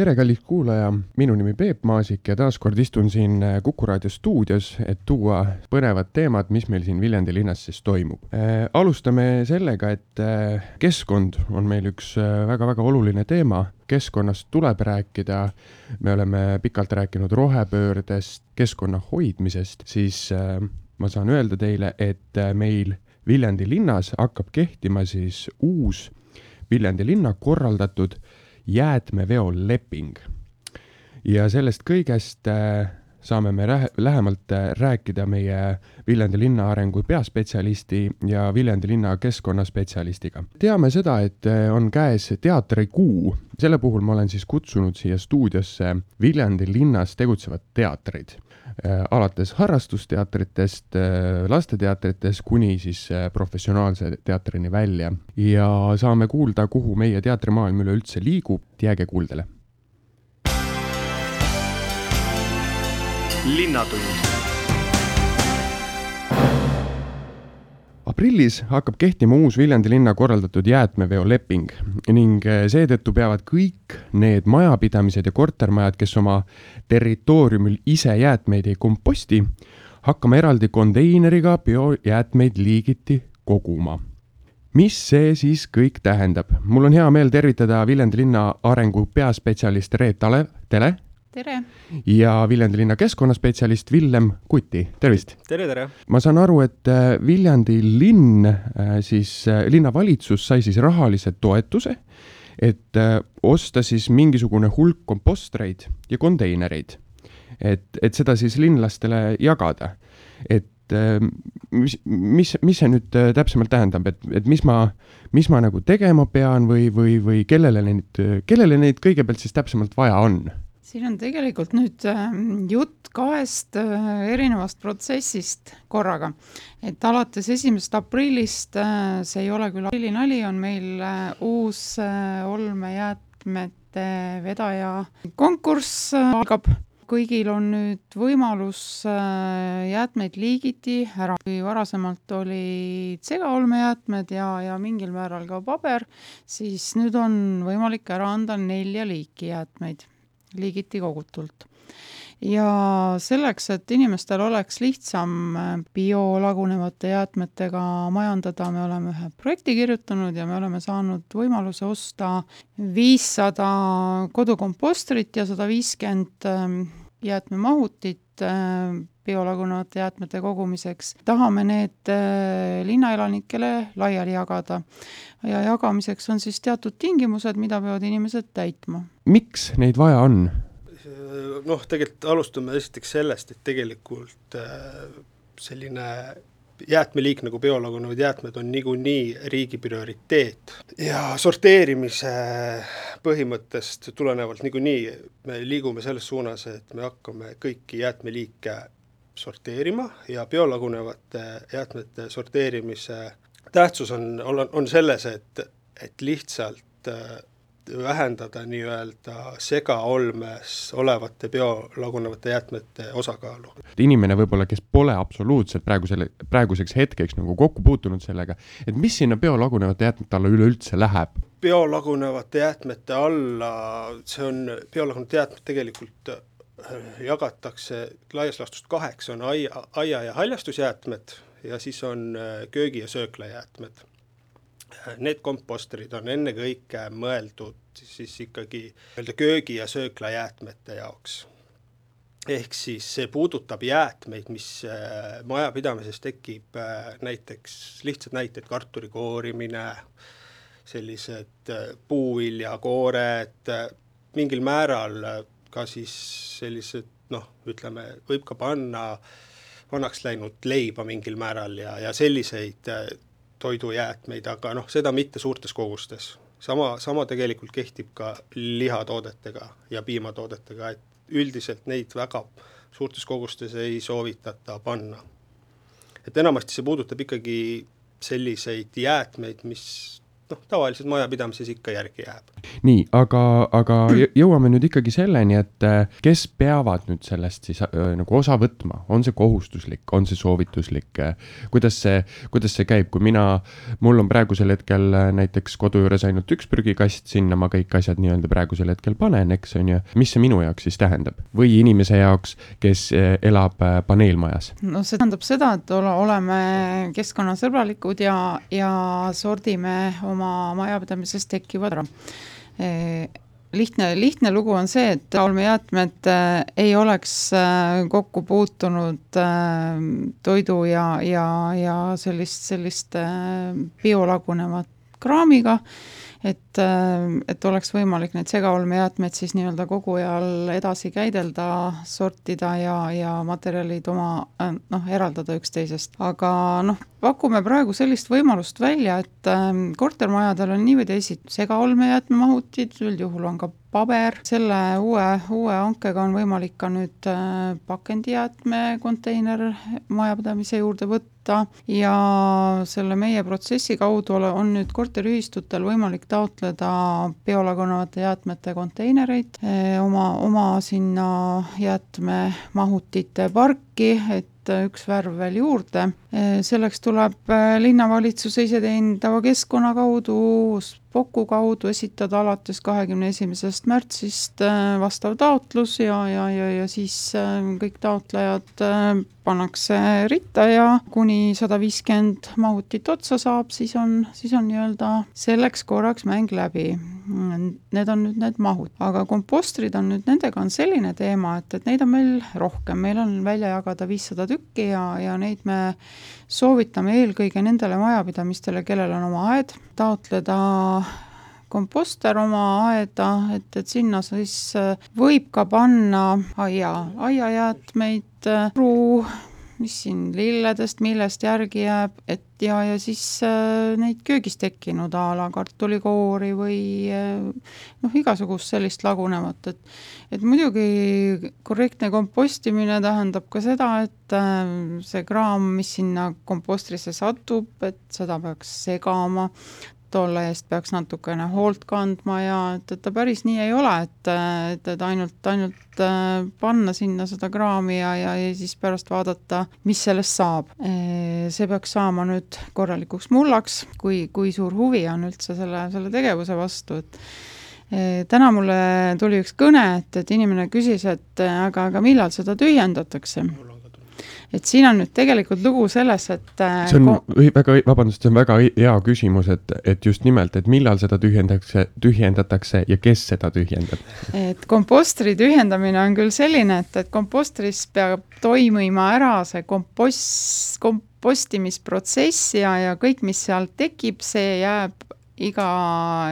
Tere, kallis kuulaja, minu nimi Peep Maasik ja taaskord istun siin Kuku raadio stuudios, et tuua põnevad teemad, mis meil siin Viljandi linnas siis toimub äh,. alustame sellega, et äh, keskkond on meil üks väga-väga äh, oluline teema, keskkonnast tuleb rääkida. me oleme pikalt rääkinud rohepöördest, keskkonna hoidmisest, siis äh, ma saan öelda teile, et äh, meil Viljandi linnas hakkab kehtima siis uus Viljandi linna korraldatud jäätmeveoleping. ja sellest kõigest äh, saame me lähemalt äh, rääkida meie Viljandi linna arengu peaspetsialisti ja Viljandi linna keskkonnaspetsialistiga. teame seda, et äh, on käes teatrikuu, selle puhul ma olen siis kutsunud siia stuudiosse Viljandi linnas tegutsevad teatrid alates harrastusteatritest, lasteteatritest kuni siis professionaalse teatrini välja. Ja saame kuulda, kuhu meie teatrimaailm üleüldse liigub, jääge kuuldele. Linnatund. Aprillis hakkab kehtima uus Viljandi linna korraldatud jäätmeveoleping ning eh, seetõttu peavad kõik need majapidamised ja kortermajad, kes oma territooriumil ise jäätmeid ei komposti, hakkama eraldi konteineriga biojäätmeid liigiti koguma mis see siis kõik tähendab? mul on hea meel tervitada Viljandi linna arengu peaspetsialist Reet Ale-, Tele tere! ja Viljandi linna keskkonnaspetsialist Villem Kuti, tervist! tere, tere! ma saan aru, et äh, Viljandi linn, äh, siis äh, linnavalitsus sai siis rahalise toetuse, et osta siis mingisugune hulk kompostreid ja konteinereid. et, et seda siis linlastele jagada. et mis, mis, mis see nüüd täpsemalt tähendab, et, et mis ma, mis ma nagu tegema pean või, või, või kellele neid, kellele neid kõigepealt siis täpsemalt vaja on? Siin on tegelikult nüüd ähm, jutt kahest äh, erinevast protsessist korraga. et alates esimesest aprillist, äh, see ei ole küll aprillinali, on meil äh, uus olmejäätmete vedaja konkurss algab. Kõigil on nüüd võimalus jäätmeid liigiti ära, kui varasemalt olid segaolmejäätmed ja, ja mingil määral ka paber, siis nüüd on võimalik ära anda nelja liiki jäätmeid liigiti kogutult. ja selleks, et inimestel oleks lihtsam äh, biolagunevate jäätmetega majandada, me oleme ühe projekti kirjutanud ja me oleme saanud võimaluse osta viissada kodukompostrit ja sada viiskümmend ähm, jäätmemahutit biolagunevate jäätmete kogumiseks. tahame need äh, linnaelanikele laiali jagada ja jagamiseks on siis teatud tingimused, mida peavad inimesed täitma. miks neid vaja on? noh, tegelikult alustame esiteks sellest, et tegelikult äh, selline jäätmeliik nagu biolagunevad jäätmed on niikuinii riigi prioriteet ja sorteerimise põhimõttest tulenevalt niikuinii me liigume selles suunas, et me hakkame kõiki jäätmeliike sorteerima ja biolagunevate jäätmete sorteerimise tähtsus on, on, on selles, et, et lihtsalt äh, vähendada nii-öelda segaolmes olevate biolagunevate jäätmete osakaalu. inimene võib-olla, kes pole absoluutselt praegusele, praeguseks hetkeks nagu kokku puutunud sellega, et mis sinna biolagunevate jäätmete alla üleüldse läheb? biolagunevate jäätmete alla, see on, biolagunevate jäätmed tegelikult jagatakse laias laastus kaheks, on aia, aia- ja haljastusjäätmed ja siis on äh, köögi- ja sööklajäätmed need kompostrid on ennekõike mõeldud siis ikkagi nii-öelda köögi- ja sööklajäätmete jaoks. ehk siis see puudutab jäätmeid, mis äh, majapidamises tekib, äh, näiteks lihtsad näited, kartuli koorimine, sellised puuviljakoored, mingil määral ka siis sellised noh, ütleme, võib ka panna vanaks läinud leiba mingil määral ja, ja selliseid toidujäätmeid, aga noh, seda mitte suurtes kogustes. sama, sama tegelikult kehtib ka lihatoodetega ja piimatoodetega, et üldiselt neid väga suurtes kogustes ei soovitata panna. et enamasti see puudutab ikkagi selliseid jäätmeid, mis noh, tavaliselt majapidamises ikka järgi jääb. nii, aga, aga jõuame nüüd ikkagi selleni, et äh, kes peavad nüüd sellest siis äh, nagu osa võtma, on see kohustuslik, on see soovituslik, kuidas see, kuidas see käib, kui mina, mul on praegusel hetkel äh, näiteks kodu juures ainult üks prügikast, sinna ma kõik asjad nii-öelda praegusel hetkel panen, eks on ju, mis see minu jaoks siis tähendab või inimese jaoks, kes elab paneelmajas? no see tähendab seda, et ole, oleme keskkonnasõbralikud ja, ja sordime oma majapidamises tekkivad ära. Lihtne, lihtne lugu on see, et olmejäätmed äh, ei oleks äh, kokku puutunud toidu ja, ja, ja sellist, sellist biolagunevat kraamiga et, äh, et oleks võimalik neid segaolmejäätmeid siis nii-öelda kogujal edasi käidelda, sortida ja, ja materjalid oma äh, noh, eraldada üksteisest, aga noh, pakume praegu sellist võimalust välja, et äh, kortermajadel on nii või teisiti segaolmejäätmemahutid, üldjuhul on ka paber, selle uue, uue hankega on võimalik ka nüüd pakendijäätmekonteiner majapidamise juurde võtta, ja selle meie protsessi kaudu on nüüd korteriühistutel võimalik taotleda biolagunevate jäätmete konteinereid eh, oma, oma sinna jäätmemahutite parki, et üks värv veel juurde. Eh, selleks tuleb eh, linnavalitsuse iseteenindava keskkonna kaudu Poku kaudu esitada alates kahekümne esimesest märtsist äh, vastav taotlus ja, ja, ja, ja siis äh, kõik taotlejad äh, pannakse ritta ja kuni sada viiskümmend mahutit otsa saab, siis on, siis on nii-öelda selleks korraks mäng läbi. Need on nüüd need mahud, aga kompostrid on nüüd, nendega on selline teema, et, et neid on meil rohkem, meil on välja jagada viissada tükki ja, ja neid me soovitame eelkõige nendele majapidamistele, kellel on oma aed, taotleda komposter oma aeda, et, et sinna siis äh, võib ka panna aia, aiajäätmeid, puru, mis siin lilledest, millest järgi jääb, et ja, ja siis äh, neid köögis tekkinud a la kartulikoori või äh, noh, igasugust sellist lagunevat, et et muidugi korrektne kompostimine tähendab ka seda, et äh, see kraam, mis sinna kompostrisse satub, et seda peaks segama, tolle eest peaks natukene hoolt kandma ja et, et ta päris nii ei ole, et, et, et ainult, ainult äh, panna sinna seda kraami ja, ja, ja siis pärast vaadata, mis sellest saab. see peaks saama nüüd korralikuks mullaks, kui, kui suur huvi on üldse selle, selle tegevuse vastu, et täna mulle tuli üks kõne, et, et inimene küsis, et aga, aga millal seda tühjendatakse et siin on nüüd tegelikult lugu selles, et äh, see on väga, vabandust, see on väga hea küsimus, et, et just nimelt, et millal seda tühjendatakse, tühjendatakse ja kes seda tühjendab? et kompostri tühjendamine on küll selline, et, et kompostris peab toimima ära see kompost, kompostimisprotsess ja, ja kõik, mis sealt tekib, see jääb iga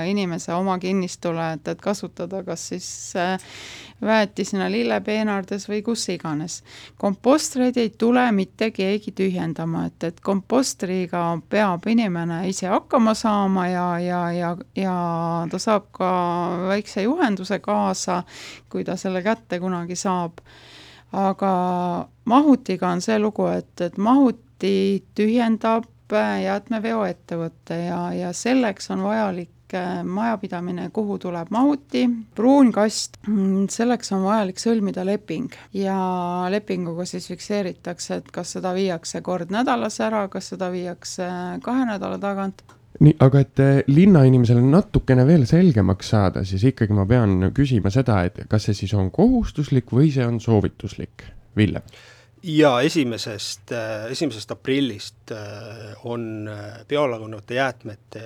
inimese oma kinnistule, et, et kasutada kas siis äh, väetisena lillepeenardes või kus iganes. kompostreid ei tule mitte keegi tühjendama, et, et kompostriga peab inimene ise hakkama saama ja, ja, ja, ja ta saab ka väikse juhenduse kaasa, kui ta selle kätte kunagi saab. aga mahutiga on see lugu, et, et mahuti tühjendab jäätmeveoettevõte ja, ja selleks on vajalik Äh, majapidamine, kuhu tuleb mahuti, pruun kast, selleks on vajalik sõlmida leping ja lepinguga siis fikseeritakse, et kas seda viiakse kord nädalas ära, kas seda viiakse kahe nädala tagant nii, aga et äh, linnainimesele natukene veel selgemaks saada, siis ikkagi ma pean küsima seda, et kas see siis on kohustuslik või see on soovituslik, Villem? Ja esimesest, äh, esimesest aprillist on biolagunevate jäätmete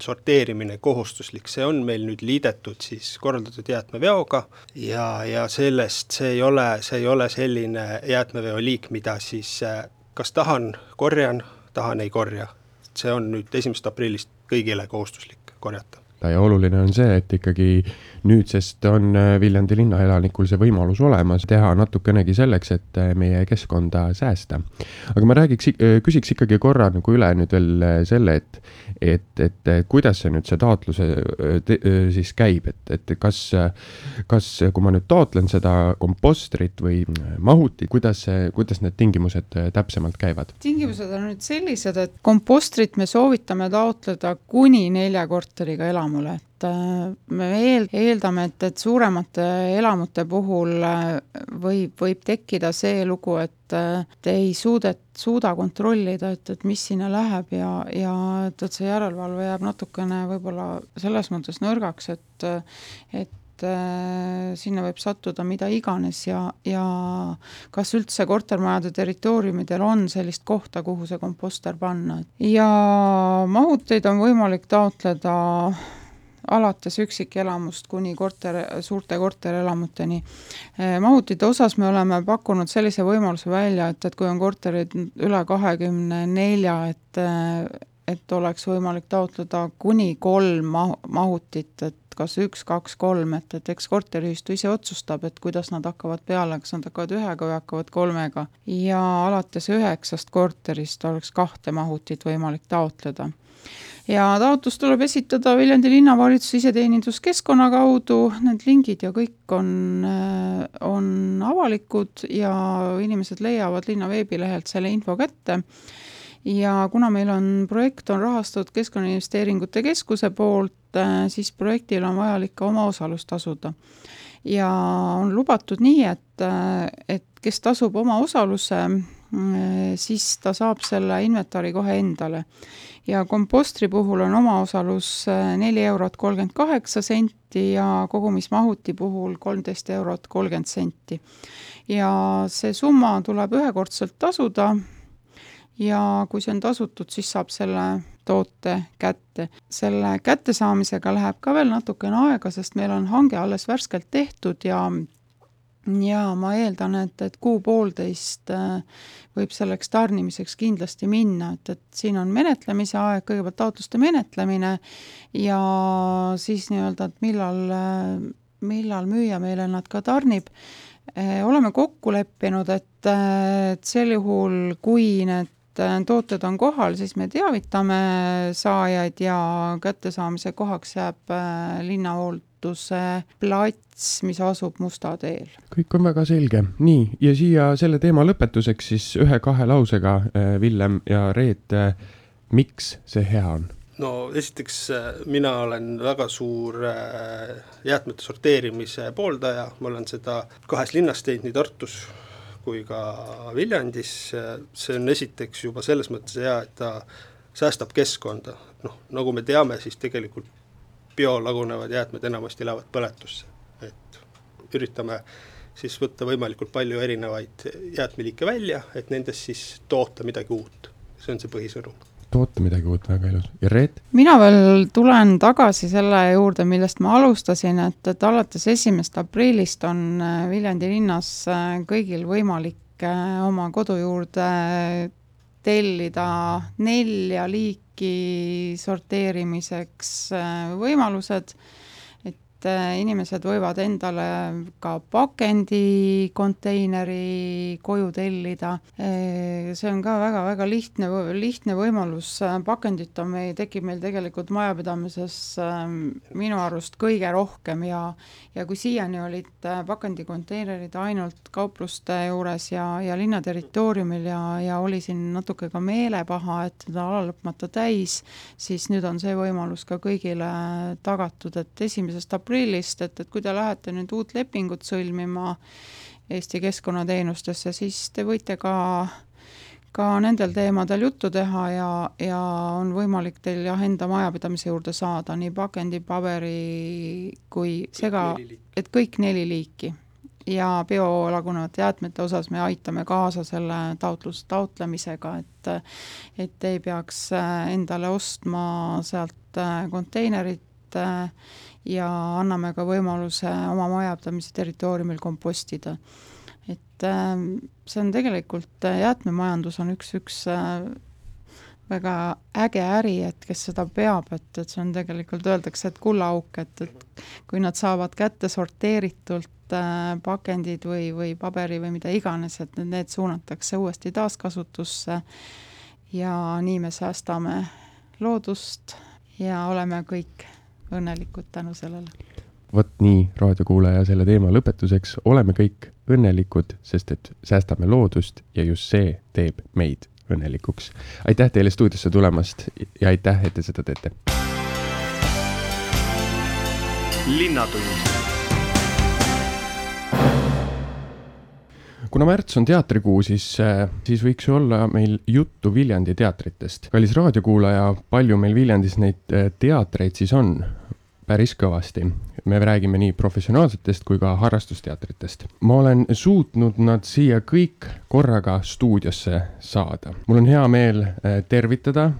sorteerimine kohustuslik, see on meil nüüd liidetud siis korraldatud jäätmeveoga ja, ja sellest see ei ole, see ei ole selline jäätmeveo liik, mida siis äh, kas tahan, korjan, tahan, ei korja. see on nüüd esimesest aprillist kõigile kohustuslik korjata ja oluline on see, et ikkagi nüüdsest on äh, Viljandi linnaelanikul see võimalus olemas teha natukenegi selleks, et äh, meie keskkonda säästa. aga ma räägiks, küsiks ikkagi korra nagu üle nüüd veel selle, et, et, et kuidas see nüüd see taotluse te, siis käib, et, et kas, kas, kui ma nüüd taotlen seda kompostrit või mahutit, kuidas see, kuidas need tingimused täpsemalt käivad? tingimused on nüüd sellised, et kompostrit me soovitame taotleda kuni nelja korteriga elamule, et äh, me eel-, eeldame, et, et suuremate elamute puhul äh, võib, võib tekkida see lugu, et äh, te ei suudet-, suuda kontrollida, et, et mis sinna läheb ja, ja et, et see järelevalve jääb natukene võib-olla selles mõttes nõrgaks, et et äh, sinna võib sattuda mida iganes ja, ja kas üldse kortermajade territooriumidel on sellist kohta, kuhu see komposter panna. ja mahuteid on võimalik taotleda alates üksikelamust kuni korter, suurte korterelamuteni. Mahutite osas me oleme pakkunud sellise võimaluse välja, et, et kui on korterid üle kahekümne nelja, et et oleks võimalik taotleda kuni kolm mahu, mahutit, et kas üks, kaks, kolm, et, et eks korteriühistu ise otsustab, et kuidas nad hakkavad peale, kas nad hakkavad ühega või hakkavad kolmega. ja alates üheksast korterist oleks kahte mahutit võimalik taotleda ja taotlus tuleb esitada Viljandi linnavalitsuse iseteeninduskeskkonna kaudu, need lingid ja kõik on, on avalikud ja inimesed leiavad linna veebilehelt selle info kätte ja kuna meil on, projekt on rahastatud Keskkonnainvesteeringute Keskuse poolt, äh, siis projektil on vajalik ka omaosalus tasuda. ja on lubatud nii, et, äh, et kes tasub omaosaluse, äh, siis ta saab selle inventari kohe endale. ja kompostri puhul on omaosalus neli eurot kolmkümmend kaheksa senti ja kogumismahuti puhul kolmteist eurot kolmkümmend senti. ja see summa tuleb ühekordselt tasuda ja kui see on tasutud, siis saab selle toote kätte. selle kättesaamisega läheb ka veel natukene aega, sest meil on hange alles värskelt tehtud ja ja ma eeldan, et, et kuu-poolteist äh, võib selleks tarnimiseks kindlasti minna, et, et siin on menetlemise aeg, kõigepealt taotluste menetlemine ja siis nii-öelda, et millal, äh, millal müüja meile nad ka tarnib. Äh, oleme kokku leppinud, et, et sel juhul, kui need tooted on kohal, siis me teavitame saajaid ja kättesaamise kohaks jääb äh, linnahoolduse plats, mis asub Musta teel. kõik on väga selge, nii, ja siia selle teema lõpetuseks siis ühe-kahe lausega, äh, Villem ja Reet, miks see hea on? no esiteks mina olen väga suur jäätmete sorteerimise pooldaja, ma olen seda kahes linnas teinud, nii Tartus kui ka Viljandis, see on esiteks juba selles mõttes hea, et ta säästab keskkonda, noh, nagu me teame, siis tegelikult biolagunevad jäätmed enamasti lähevad põletusse, et üritame siis võtta võimalikult palju erinevaid jäätmeliike välja, et nendest siis toota midagi uut, see on see põhisõnum toota midagi uut, väga ilus. ja Reet? mina veel tulen tagasi selle juurde, millest ma alustasin, et, et alates esimesest aprillist on äh, Viljandi linnas äh, kõigil võimalik äh, oma kodu juurde tellida nelja liiki sorteerimiseks võimalused et äh, inimesed võivad endale ka pakendikonteineri koju tellida. Äh, see on ka väga-väga lihtne, lihtne võimalus, pakendit on meil, tekib meil tegelikult majapidamises ähm, minu arust kõige rohkem ja ja kui siiani olid äh, pakendikonteinerid ainult kaupluste juures ja, ja linna territooriumil ja, ja oli siin natuke ka meelepaha, et seda ala lõpmata täis, siis nüüd on see võimalus ka kõigile tagatud, et esimesest aprillist aprillist, et, et kui te lähete nüüd uut lepingut sõlmima Eesti keskkonnateenustesse, siis te võite ka ka nendel teemadel juttu teha ja, ja on võimalik teil jah, enda majapidamise juurde saada nii pakendi, paberi kui sega, et kõik neli liiki. ja biolagunevate jäätmete osas me aitame kaasa selle taotlus, taotlemisega, et et ei peaks endale ostma sealt konteinerit ja anname ka võimaluse oma majapidamise territooriumil kompostida. et ähm, see on tegelikult, äh, jäätmemajandus on üks, üks äh, väga äge äri, et kes seda peab, et, et see on tegelikult, öeldakse, et kullaauk, et, et kui nad saavad kätte sorteeritult äh, pakendid või, või paberi või mida iganes, et need suunatakse uuesti taaskasutusse ja nii me säästame loodust ja oleme kõik õnnelikud tänu sellele. vot nii, raadiokuulaja, selle teema lõpetuseks, oleme kõik õnnelikud, sest et säästame loodust ja just see teeb meid õnnelikuks. aitäh teile stuudiosse tulemast ja aitäh, et te seda teete. linnatund kuna märts on teatrikuu, siis, äh, siis võiks ju olla meil juttu Viljandi teatritest. kallis raadiokuulaja, palju meil Viljandis neid äh, teatreid siis on? Päris kõvasti. me räägime nii professionaalsetest kui ka harrastusteatritest. ma olen suutnud nad siia kõik korraga stuudiosse saada. mul on hea meel äh, tervitada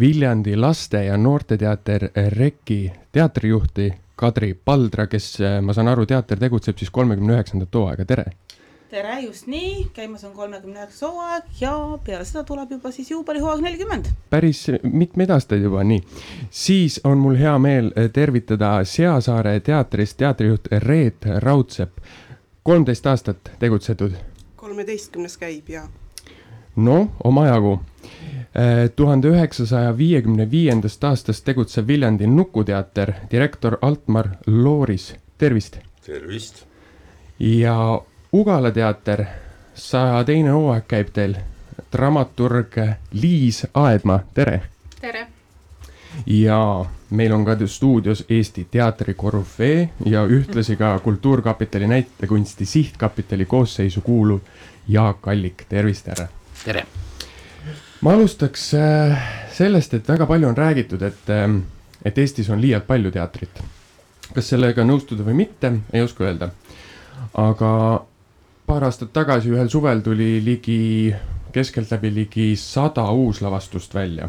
Viljandi Laste- ja Noorteteater REKI teatrijuhti Kadri Paldra, kes, ma saan aru, teater tegutseb siis kolmekümne üheksandat hooaega, tere! Tere, just nii, käimas on kolmekümne üheksas hooaeg ja peale seda tuleb juba siis juubelihooaeg nelikümmend. päris mitmeid aastaid juba, nii. siis on mul hea meel eh, tervitada Seasaare teatrist teatrijuht Reet Raudsepp. kolmteist aastat tegutsetud. kolmeteistkümnes käib ja. noh, omajagu. Eh, tuhande üheksasaja viiekümne viiendast aastast tegutsev Viljandi Nukuteater, direktor Altmar Looris, tervist. tervist. ja Ugala teater, saja teine hooaeg käib teil. dramaturg Liis Aedma, tere. tere. ja meil on ka stuudios Eesti teatri korüfee ja ühtlasi ka Kultuurkapitali näitekunsti sihtkapitali koosseisu kuuluv Jaak Allik, tervist, härra. tere. ma alustaks äh, sellest, et väga palju on räägitud, et, ähm, et Eestis on liialt palju teatrit. kas sellega nõustuda või mitte, ei oska öelda. aga paar aastat tagasi ühel suvel tuli ligi, keskeltläbi ligi sada uuslavastust välja.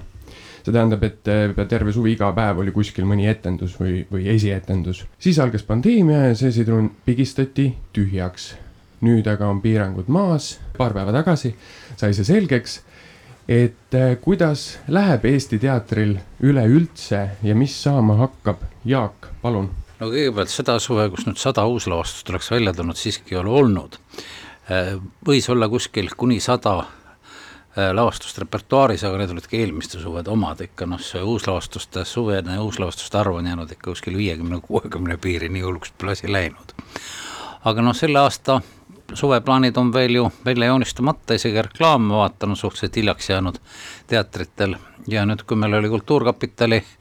see tähendab, et terve suvi iga päev oli kuskil mõni etendus või, või esietendus. siis algas pandeemia ja see sidrun pigistati tühjaks. nüüd aga on piirangud maas, paar päeva tagasi sai see selgeks, et eh, kuidas läheb Eesti teatril üleüldse ja mis saama hakkab. Jaak, palun no kõigepealt seda suve, kus nüüd sada uuslavastust oleks välja tulnud, siiski ei ole olnud. Äh, võis olla kuskil kuni sada äh, lavastust repertuaaris, aga need olid ka eelmiste suvede omad ikka noh, see uuslavastuste suvene uuslavastuste arv on jäänud ikka kuskil viiekümne, kuuekümne piiri, nii hulluks pole asi läinud. aga noh, selle aasta suveplaanid on veel ju välja joonistamata, isegi reklaam, ma vaatan, on suhteliselt hiljaks jäänud teatritel ja nüüd, kui meil oli Kultuurkapitali äh,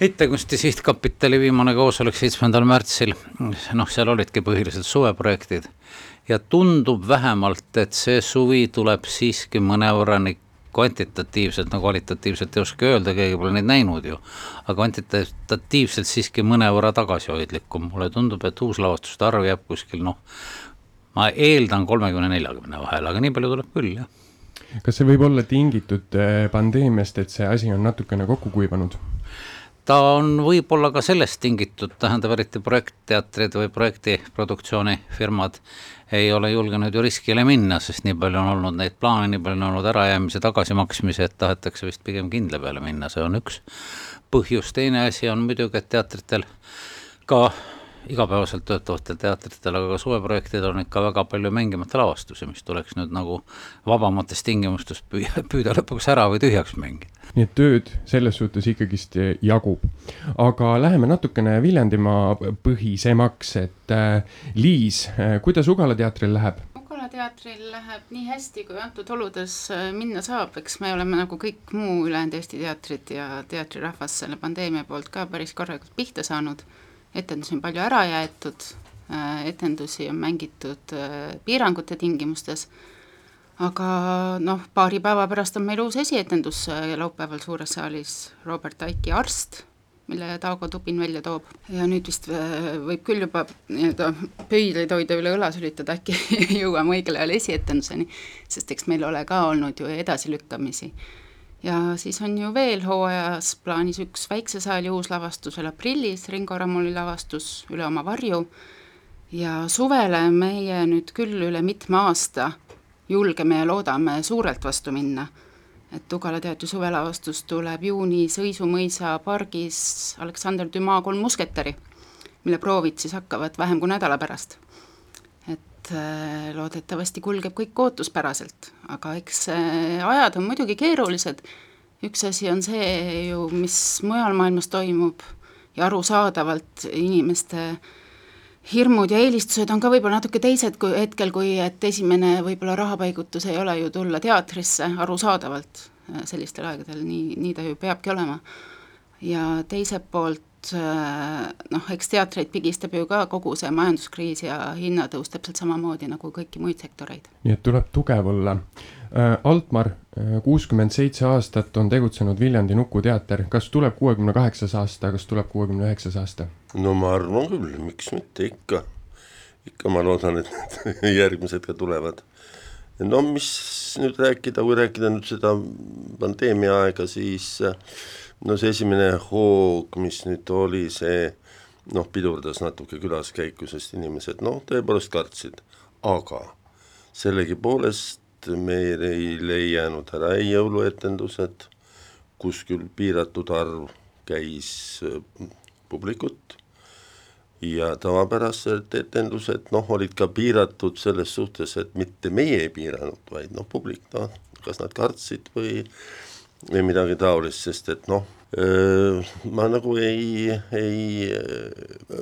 heitekunsti sihtkapitali viimane koosolek seitsmendal märtsil, noh, seal olidki põhiliselt suveprojektid ja tundub vähemalt, et see suvi tuleb siiski mõnevõrra nii kvantitatiivselt, no kvalitatiivselt ei oska öelda, keegi pole neid näinud ju, aga kvantitatiivselt siiski mõnevõrra tagasihoidlikum, mulle tundub, et uuslavastuste arv jääb kuskil noh, ma eeldan kolmekümne, neljakümne vahel, aga nii palju tuleb küll, jah. kas see võib olla tingitud eh, pandeemiast, et see asi on natukene kokku kuivanud? Ta on võib-olla ka sellest tingitud, tähendab eriti projektteatrid või projektiproduktsioonifirmad ei ole julgenud ju riskile minna, sest nii palju on olnud neid plaane, nii palju on olnud ärajäämise, tagasimaksmisi, et tahetakse vist pigem kindla peale minna, see on üks põhjus, teine asi on muidugi, et teatritel ka igapäevaselt töötavatel teatritel, aga ka suveprojektidel on ikka väga palju mängimata lavastusi, mis tuleks nüüd nagu vabamates tingimustes püüa, püüda lõpuks ära või tühjaks mängida. nii et tööd selles suhtes ikkagist jagub. aga läheme natukene Viljandimaa põhisemaks, et äh, Liis, äh, kuidas Ugala teatril läheb? Ugala teatril läheb nii hästi, kui antud oludes minna saab, eks me oleme nagu kõik muu ülejäänud Eesti teatrid ja teatrirahvas selle pandeemia poolt ka päris korralikult pihta saanud etendusi on palju ära jäetud, äh, etendusi on mängitud äh, piirangute tingimustes, aga noh, paari päeva pärast on meil uus esietendus äh, laupäeval Suures saalis, Robert Aiki Arst, mille Taago Tupin välja toob. ja nüüd vist võib küll juba nii-öelda pöidlaid hoida üle õla sülitada, äkki jõuame õigel ajal esietenduseni, sest eks meil ole ka olnud ju edasilükkamisi ja siis on ju veel hooajas plaanis üks väikse saali uus lavastus veel aprillis, Ringo Ramoli lavastus Üle oma varju, ja suvele meie nüüd küll üle mitme aasta julgeme ja loodame suurelt vastu minna. et Ugala teatri suvelavastus tuleb juunis Õisu mõisa pargis Aleksander Dumas kolm musketäri, mille proovid siis hakkavad vähem kui nädala pärast. Et äh, loodetavasti kulgeb kõik ootuspäraselt, aga eks äh, ajad on muidugi keerulised, üks asi on see ju, mis mujal maailmas toimub ja arusaadavalt inimeste hirmud ja eelistused on ka võib-olla natuke teised kui hetkel, kui et esimene võib-olla rahapaigutus ei ole ju tulla teatrisse, arusaadavalt äh, sellistel aegadel, nii, nii ta ju peabki olema. ja teiselt poolt noh, eks teatreid pigistab ju ka kogu see majanduskriis ja hinnatõus täpselt samamoodi nagu kõiki muid sektoreid. nii et tuleb tugev olla Äh, Altmar, äh, kuuskümmend seitse aastat on tegutsenud Viljandi Nuku teater, kas tuleb kuuekümne kaheksas aasta, kas tuleb kuuekümne üheksas aasta? no ma arvan küll, miks mitte, ikka, ikka ma loodan, et need järgmised ka tulevad. no mis nüüd rääkida, kui rääkida nüüd seda pandeemia aega, siis no see esimene hoog, mis nüüd oli, see noh, pidurdas natuke külaskäiku, sest inimesed noh, tõepoolest kartsid, aga sellegipoolest meil ei jäänud ära ei jõuluetendused, kus küll piiratud arv käis äh, publikut. Ja tavapärased etendused noh, olid ka piiratud selles suhtes, et mitte meie ei piiranud, vaid noh, publik, noh, kas nad kartsid või, või midagi taolist, sest et noh ma nagu ei, ei,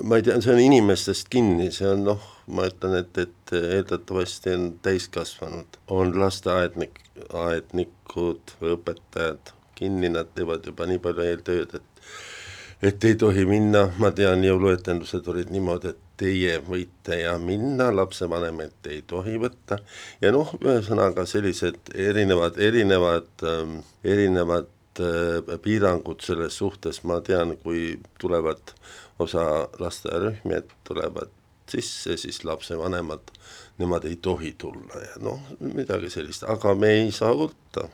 ma ei tea, see on inimestest kinni, see on noh, ma ütlen, et, et eeldatavasti on täiskasvanud, on lasteaednik, aednikud, õpetajad kinni, nad teevad juba nii palju eeltööd, et et ei tohi minna, ma tean, jõuluetendused olid niimoodi, et teie võite ja minna, lapsevanemat ei tohi võtta. Ja noh, ühesõnaga sellised erinevad, erinevad ähm,, erinevad Äh, piirangud selles suhtes, ma tean, kui tulevad osa lasteaiarühmi, et tulevad sisse, siis lapsevanemad, nemad ei tohi tulla ja noh, midagi sellist, aga me ei saa võtta.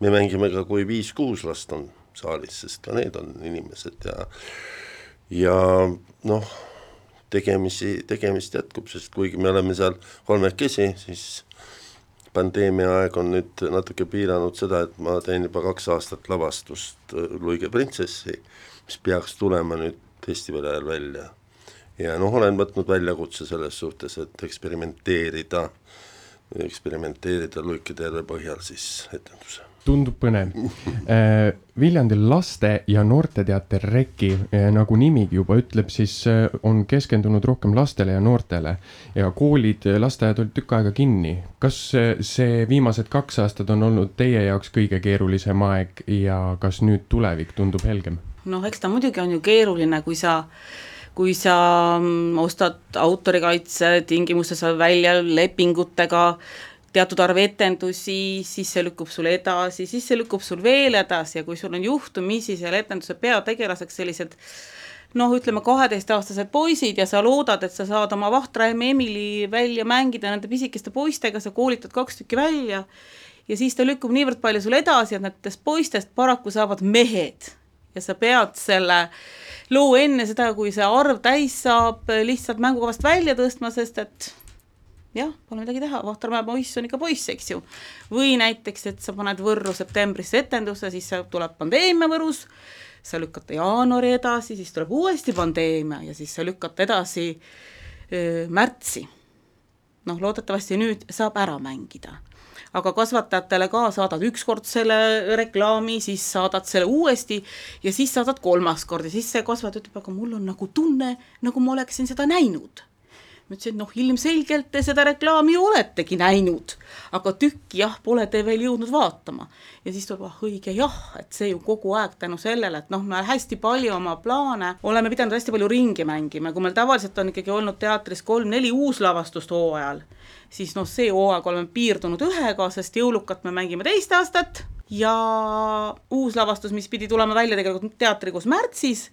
me mängime ka, kui viis-kuus last on saalis, sest ka need on inimesed ja ja noh, tegemisi, tegemist jätkub, sest kuigi me oleme seal kolmekesi, siis pandeemia aeg on nüüd natuke piiranud seda, et ma teen juba kaks aastat lavastust äh, Luige printsessi, mis peaks tulema nüüd festivali ajal välja. ja noh, olen võtnud väljakutse selles suhtes, et eksperimenteerida, eksperimenteerida Luike terve põhjal siis etenduse tundub põnev. Äh, Viljandi laste- ja noorteteater Reki, äh, nagu nimigi juba ütleb, siis äh, on keskendunud rohkem lastele ja noortele ja koolid, lasteaiad olid tükk aega kinni. kas see viimased kaks aastat on olnud teie jaoks kõige keerulisem aeg ja kas nüüd tulevik tundub helgem? noh, eks ta muidugi on ju keeruline, kui sa kui sa mm, ostad autorikaitse tingimustes välja lepingutega äh, teatud arv etendusi, siis see lükkub sul edasi, siis see lükkub sul veel edasi ja kui sul on juhtumisi seal etenduse peategelaseks sellised noh, ütleme kaheteistaastased poisid ja sa loodad, et sa saad oma Vahtra emme Emily välja mängida nende pisikeste poistega, sa koolitad kaks tükki välja ja siis ta lükkub niivõrd palju sul edasi, et nendest poistest paraku saavad mehed ja sa pead selle loo enne seda, kui see arv täis saab, lihtsalt mängukavast välja tõstma, sest et jah, pole midagi teha, Vahtermäe poiss on ikka poiss, eks ju. või näiteks, et sa paned Võrru septembrisse etenduse, siis tuleb pandeemia Võrus, sa lükkad jaanuari edasi, siis tuleb uuesti pandeemia ja siis sa lükkad edasi öö, märtsi. noh, loodetavasti nüüd saab ära mängida aga kasvatajatele ka saadad ükskord selle reklaami, siis saadad selle uuesti ja siis saadad kolmas kord ja siis see kasvataja ütleb, aga mul on nagu tunne, nagu ma oleksin seda näinud ma ütlesin, et noh, ilmselgelt te seda reklaami oletegi näinud, aga tükki jah, pole te veel jõudnud vaatama. ja siis tuleb, ah õige jah, et see ju kogu aeg tänu sellele, et noh, me hästi palju oma plaane oleme pidanud hästi palju ringi mängima, kui meil tavaliselt on ikkagi olnud teatris kolm-neli uuslavastust hooajal, siis noh, see hooaeg oleme piirdunud ühega, sest jõulukat me mängime teist aastat ja uus lavastus, mis pidi tulema välja tegelikult teatrikoos märtsis,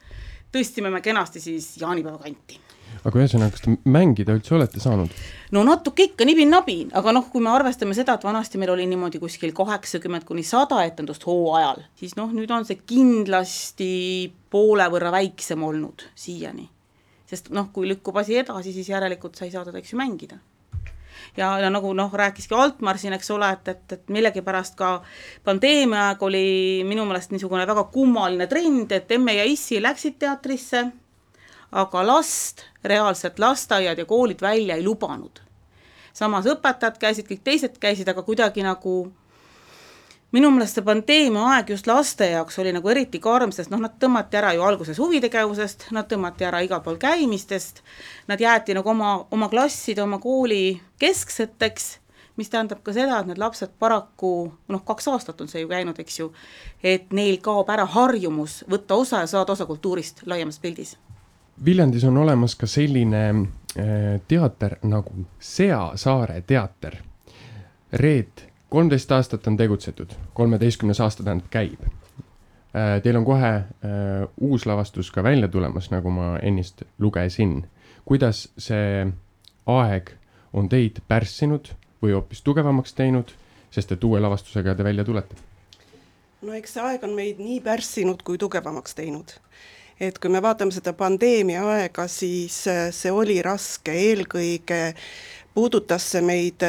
tõstsime me kenasti siis jaanipäeva kanti aga ühesõnaga, kas te mängida üldse olete saanud? no natuke ikka nibin-nabin, aga noh, kui me arvestame seda, et vanasti meil oli niimoodi kuskil kaheksakümmend kuni sada etendust hooajal, siis noh, nüüd on see kindlasti poole võrra väiksem olnud siiani. sest noh, kui lükkub asi edasi, siis järelikult sa ei saa teda, eks ju, mängida. ja, ja nagu noh, rääkiski Altmar siin, eks ole, et, et, et millegipärast ka pandeemia aeg oli minu meelest niisugune väga kummaline trend, et emme ja issi läksid teatrisse, aga last, reaalselt lasteaiad ja koolid välja ei lubanud. samas õpetajad käisid, kõik teised käisid, aga kuidagi nagu minu meelest see pandeemia aeg just laste jaoks oli nagu eriti karm, sest noh, nad tõmmati ära ju alguses huvitegevusest, nad tõmmati ära igal pool käimistest, nad jäeti nagu oma, oma klasside, oma kooli keskseteks, mis tähendab ka seda, et need lapsed paraku, noh, kaks aastat on see ju käinud, eks ju, et neil kaob ära harjumus võtta osa ja saada osa kultuurist laiemas pildis. Viljandis on olemas ka selline äh, teater nagu Sea saare teater. Reet kolmteist aastat on tegutsetud, kolmeteistkümnes aasta tähendab käib. Äh, teil on kohe äh, uus lavastus ka välja tulemas, nagu ma ennist lugesin. kuidas see aeg on teid pärssinud või hoopis tugevamaks teinud, sest et uue lavastusega te välja tulete? no eks see aeg on meid nii pärssinud kui tugevamaks teinud. Et kui me vaatame seda pandeemia aega, siis äh, see oli raske, eelkõige puudutas see meid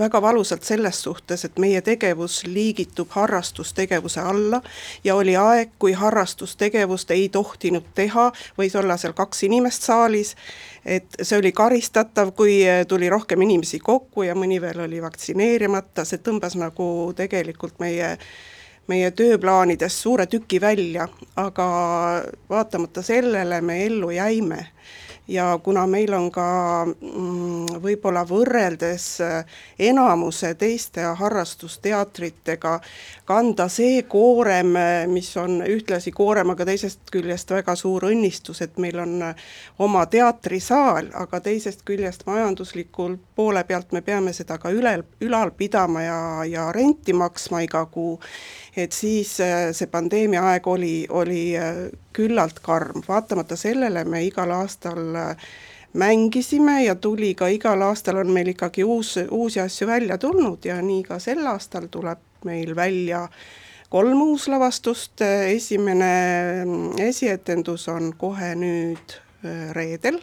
väga valusalt selles suhtes, et meie tegevus liigitub harrastustegevuse alla ja oli aeg, kui harrastustegevust ei tohtinud teha, võis olla seal kaks inimest saalis, et see oli karistatav, kui tuli rohkem inimesi kokku ja mõni veel oli vaktsineerimata, see tõmbas nagu tegelikult meie meie tööplaanidest suure tüki välja, aga vaatamata sellele me ellu jäime ja kuna meil on ka mm, võib-olla võrreldes äh, enamuse teiste harrastusteatritega kanda see koorem, äh, mis on ühtlasi koorem, aga teisest küljest väga suur õnnistus, et meil on äh, oma teatrisaal, aga teisest küljest majanduslikul poole pealt me peame seda ka üle, ülal pidama ja, ja renti maksma iga kuu, et siis see pandeemia aeg oli, oli küllalt karm, vaatamata sellele me igal aastal äh, mängisime ja tuli ka igal aastal on meil ikkagi uus, uusi asju välja tulnud ja nii ka sel aastal tuleb meil välja kolm uuslavastust, esimene mm, esietendus on kohe nüüd äh, reedel,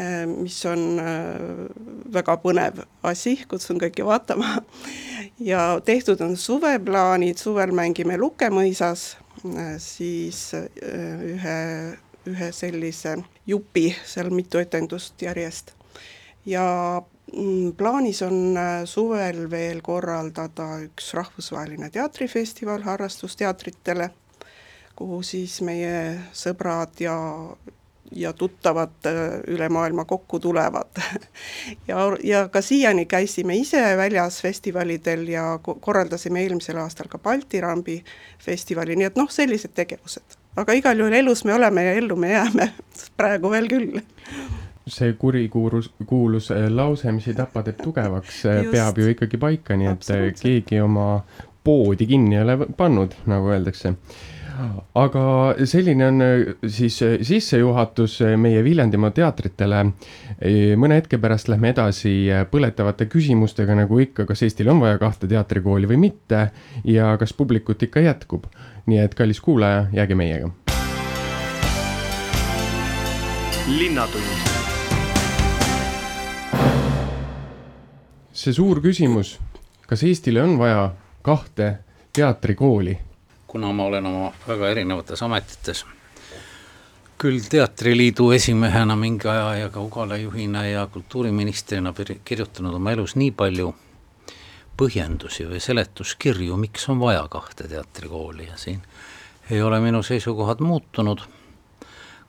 äh, mis on väga põnev asi, kutsun kõiki vaatama. ja tehtud on suveplaanid, suvel mängime Lukemõisas Äh, siis äh, ühe, ühe sellise jupi, seal mitu etendust järjest. ja mm, plaanis on äh, suvel veel korraldada üks rahvusvaheline teatrifestival harrastusteatritele, kuhu siis meie sõbrad ja ja tuttavad äh, üle maailma kokku tulevad. Ja, ja ka siiani käisime ise väljas festivalidel ja korraldasime eelmisel aastal ka Balti Rambi festivali, nii et noh, sellised tegevused. aga igal juhul elus me oleme ja ellu me jääme, praegu veel küll. See kurikuulus, kuulus äh, lause, mis ei tapa, teeb tugevaks, äh, peab ju ikkagi paika, nii et keegi oma poodi kinni ei ole pannud, nagu öeldakse aga selline on äh, siis äh, sissejuhatus äh, meie Viljandimaa teatritele. mõne hetke pärast lähme edasi põletavate küsimustega, nagu ikka, kas Eestil on vaja kahte teatrikooli või mitte ja kas publikut ikka jätkub. nii et kallis kuulaja, jääge meiega. linnatund. see suur küsimus, kas Eestile on vaja kahte teatrikooli kuna ma olen oma väga erinevates ametites, küll Teatriliidu esimehena mingi aja ja ka Ugala juhina ja kultuuriministrina kirjutanud oma elus nii palju põhjendusi või seletuskirju, miks on vaja kahte teatrikooli ja siin ei ole minu seisukohad muutunud.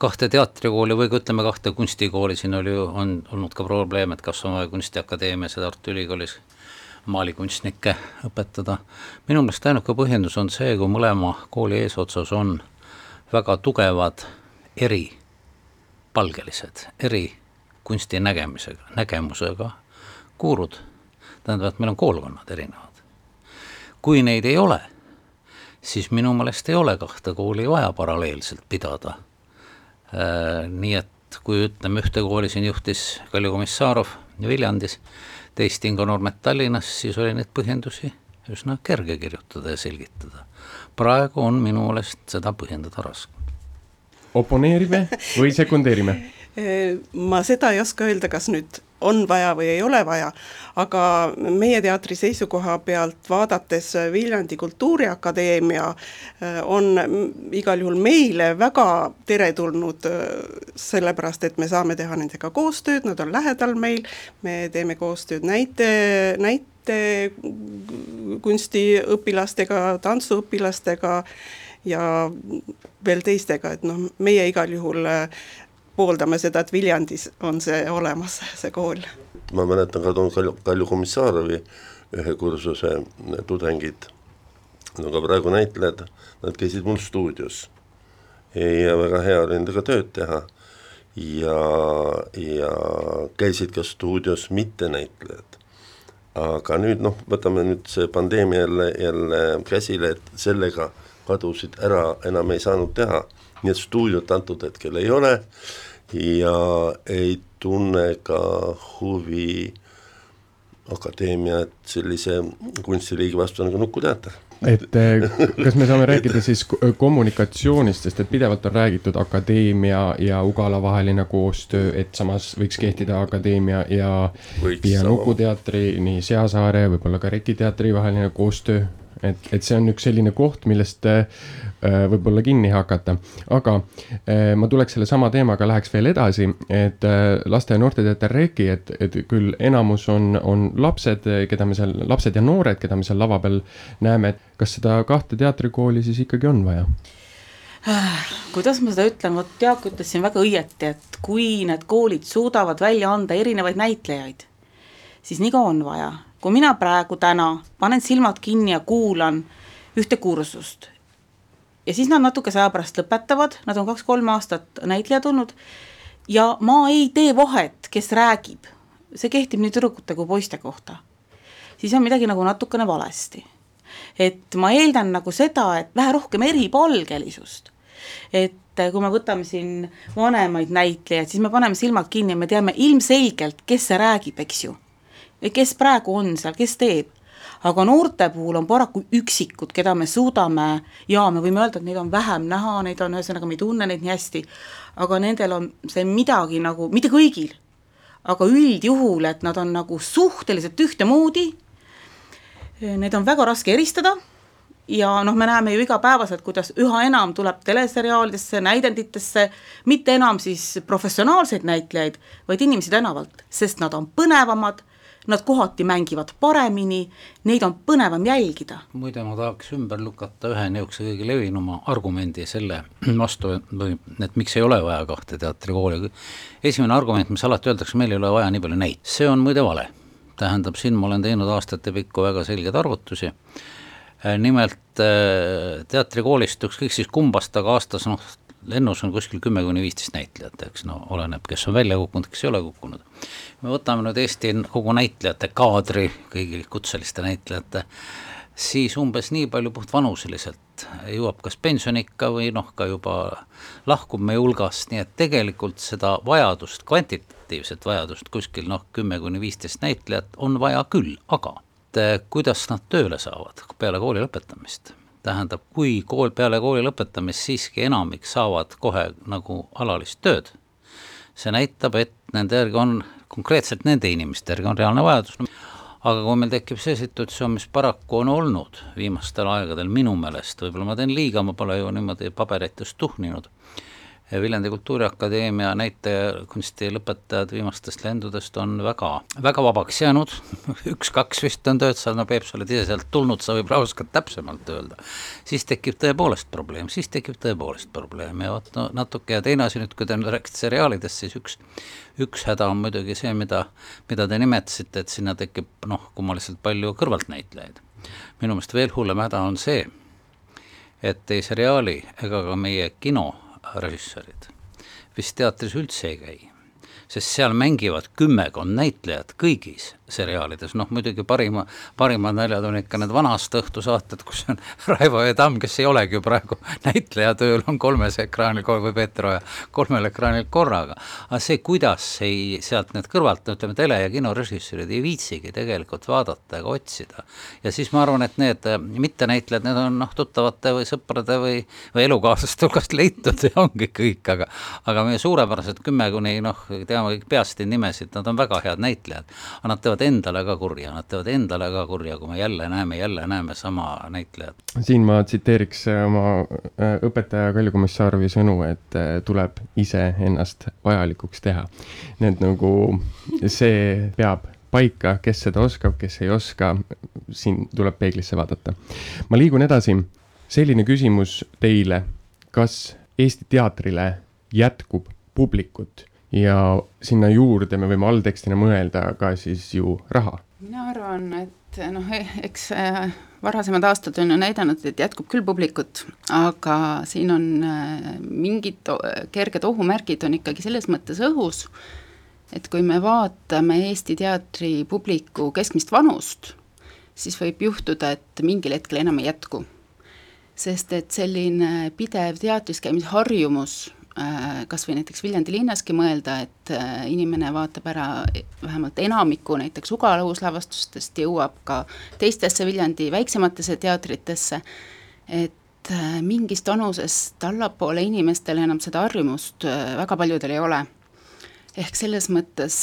kahte teatrikooli või ka ütleme, kahte kunstikooli, siin oli ju, on olnud ka probleem, et kas on vaja Kunstiakadeemias ja Tartu Ülikoolis maalikunstnikke õpetada. minu meelest ainuke põhjendus on see, kui mõlema kooli eesotsas on väga tugevad eripalgelised, eri kunstinägemisega, nägemusega kuurud. tähendab, et meil on koolkonnad erinevad. kui neid ei ole, siis minu meelest ei ole kahte kooli vaja paralleelselt pidada. Äh, nii et kui ütleme, ühte kooli siin juhtis Kalju Komissarov Viljandis teist Ingo Nurmet Tallinnas, siis oli neid põhjendusi üsna kerge kirjutada ja selgitada. praegu on minu meelest seda põhjendada raske. oponeerime või sekundeerime? ma seda ei oska öelda, kas nüüd on vaja või ei ole vaja, aga meie teatri seisukoha pealt vaadates Viljandi Kultuuriakadeemia äh, on igal juhul meile väga teretulnud, äh, sellepärast et me saame teha nendega koostööd, nad on lähedal meil, me teeme koostööd näite, näite kunstiõpilastega, tantsuõpilastega ja veel teistega, et noh, meie igal juhul äh, pooldame seda, et Viljandis on see olemas, see kool. ma mäletan ka toon Kalju, Kalju Komissarovi ühe kursuse tudengid, on ka praegu näitlejad, nad käisid mul stuudios ja väga hea oli nendega tööd teha ja, ja käisid ka stuudios mittenäitlejad. aga nüüd noh, võtame nüüd see pandeemia jälle, jälle käsile, et sellega kadusid ära, enam ei saanud teha nii et stuudiot antud hetkel ei ole ja ei tunne ka huvi akadeemiat sellise kunstiliigi vastu nagu Nukuteater et eh, kas me saame rääkida siis kommunikatsioonist, sest et pidevalt on räägitud akadeemia ja Ugala vaheline koostöö, et samas võiks kehtida akadeemia ja, ja Nukuteatri, nii Seasaare, võib-olla ka Reki teatri vaheline koostöö et, et see on üks selline koht, millest äh, võib-olla kinni hakata. aga äh, ma tuleks sellesama teemaga, läheks veel edasi, et äh, laste ja noorteteater Reki, et, et küll enamus on, on lapsed, keda me seal, lapsed ja noored, keda me seal lava peal näeme, et kas seda kahte teatrikooli siis ikkagi on vaja? kuidas ma seda ütlen, vot Jaak ütles siin väga õieti, et kui need koolid suudavad välja anda erinevaid näitlejaid, siis nii ka on vaja kui mina praegu täna panen silmad kinni ja kuulan ühte kursust ja siis nad natukese aja pärast lõpetavad, nad on kaks-kolm aastat näitlejad olnud ja ma ei tee vahet, kes räägib, see kehtib nii tüdrukute kui poiste kohta, siis on midagi nagu natukene valesti. et ma eeldan nagu seda, et vähe rohkem eripalgelisust, et kui me võtame siin vanemaid näitlejaid, siis me paneme silmad kinni ja me teame ilmselgelt, kes see räägib, eks ju kes praegu on seal, kes teeb. aga noorte puhul on paraku üksikud, keda me suudame ja me võime öelda, et neid on vähem näha, neid on, ühesõnaga me ei tunne neid nii hästi, aga nendel on see midagi nagu, mitte kõigil, aga üldjuhul, et nad on nagu suhteliselt ühtemoodi, neid on väga raske eristada ja noh, me näeme ju igapäevaselt, kuidas üha enam tuleb teleseriaalidesse, näidenditesse mitte enam siis professionaalseid näitlejaid, vaid inimesi tänavalt, sest nad on põnevamad, nad kohati mängivad paremini, neid on põnevam jälgida. muide, ma tahaks ümber lükata ühe niisuguse kõige levinuma argumendi selle vastu, et miks ei ole vaja kahte teatrikooli. esimene argument, mis alati öeldakse, meil ei ole vaja nii palju neid, see on muide vale. tähendab, siin ma olen teinud aastatepikku väga selgeid arvutusi nimelt teatrikoolist ükskõik siis kumbast, aga aastas noh, lennus on kuskil kümme kuni viisteist näitlejat, eks no oleneb, kes on välja kukkunud, kes ei ole kukkunud. me võtame nüüd Eesti kogu näitlejate kaadri, kõigi kutseliste näitlejate, siis umbes nii palju puhtvanuseliselt jõuab kas pensioniikka või noh, ka juba lahkub meie hulgast, nii et tegelikult seda vajadust, kvantitatiivset vajadust kuskil noh, kümme kuni viisteist näitlejat on vaja küll, aga kuidas nad tööle saavad peale kooli lõpetamist tähendab, kui kool peale kooli lõpetamist siiski enamik saavad kohe nagu alalist tööd, see näitab, et nende järgi on, konkreetselt nende inimeste järgi on reaalne vajadus, aga kui meil tekib see situatsioon, mis paraku on olnud viimastel aegadel minu meelest, võib-olla ma teen liiga, ma pole ju niimoodi paberitest tuhninud Viljandi Kultuuriakadeemia näitekunsti lõpetajad viimastest lendudest on väga, väga vabaks jäänud, üks-kaks vist on tööd saanud, no Peep, sa oled ise sealt tulnud, sa võib-olla oskad täpsemalt öelda. siis tekib tõepoolest probleem, siis tekib tõepoolest probleem ja vot no natuke ja teine asi nüüd, kui te nüüd rääkisite seriaalidest, siis üks, üks häda on muidugi see, mida, mida te nimetasite, et sinna tekib noh, kummaliselt palju kõrvaltnäitlejaid. minu meelest veel hullem häda on see, et ei seriaali ega ka meie kino režissöörid. Vist teatris üldse ei käi, sest seal mängivad kümmekond näitlejat kõigis seriaalides, noh muidugi parima, parimad naljad on ikka need vanast õhtusaated, kus on Raivo E. Tamm, kes ei olegi ju praegu näitleja tööl, on kolmes ekraanil või Peeter Oja kolmel ekraanil korraga. aga see, kuidas ei, sealt need kõrvalt, ütleme tele- ja kinorežissöörid ei viitsigi tegelikult vaadata ega otsida. ja siis ma arvan, et need äh, mittenäitlejad, need on noh, tuttavate või sõprade või, või elukaaslaste hulgast leitud ja ongi kõik, aga aga meie suurepärased kümme kuni noh, teame kõik peast nimesid, nad on väga head näitlejad. aga nad teevad endale ka kurja, nad teevad endale ka kurja, kui me jälle näeme, jälle näeme sama näitlejat. siin ma tsiteeriks oma äh, õpetaja Kalju Komissarovi sõnu, et äh, tuleb ise ennast vajalikuks teha. nii et nagu see peab paika, kes seda oskab, kes ei oska, siin tuleb peeglisse vaadata. ma liigun edasi, selline küsimus teile, kas Eesti teatrile jätkub publikut ja sinna juurde me võime alltekstina mõelda ka siis ju raha. mina arvan, et noh, eks äh, varasemad aastad on ju näidanud, et jätkub küll publikut, aga siin on äh, mingid kerged ohumärgid on ikkagi selles mõttes õhus, et kui me vaatame Eesti teatri publiku keskmist vanust, siis võib juhtuda, et mingil hetkel enam ei jätku sest et selline pidev teatris käimise harjumus, kas või näiteks Viljandi linnaski mõelda, et äh, inimene vaatab ära vähemalt enamiku näiteks Ugala uuslavastustest, jõuab ka teistesse Viljandi väiksematesse teatritesse, et äh, mingist vanusest allapoole inimestel enam seda harjumust väga paljudel ei ole. ehk selles mõttes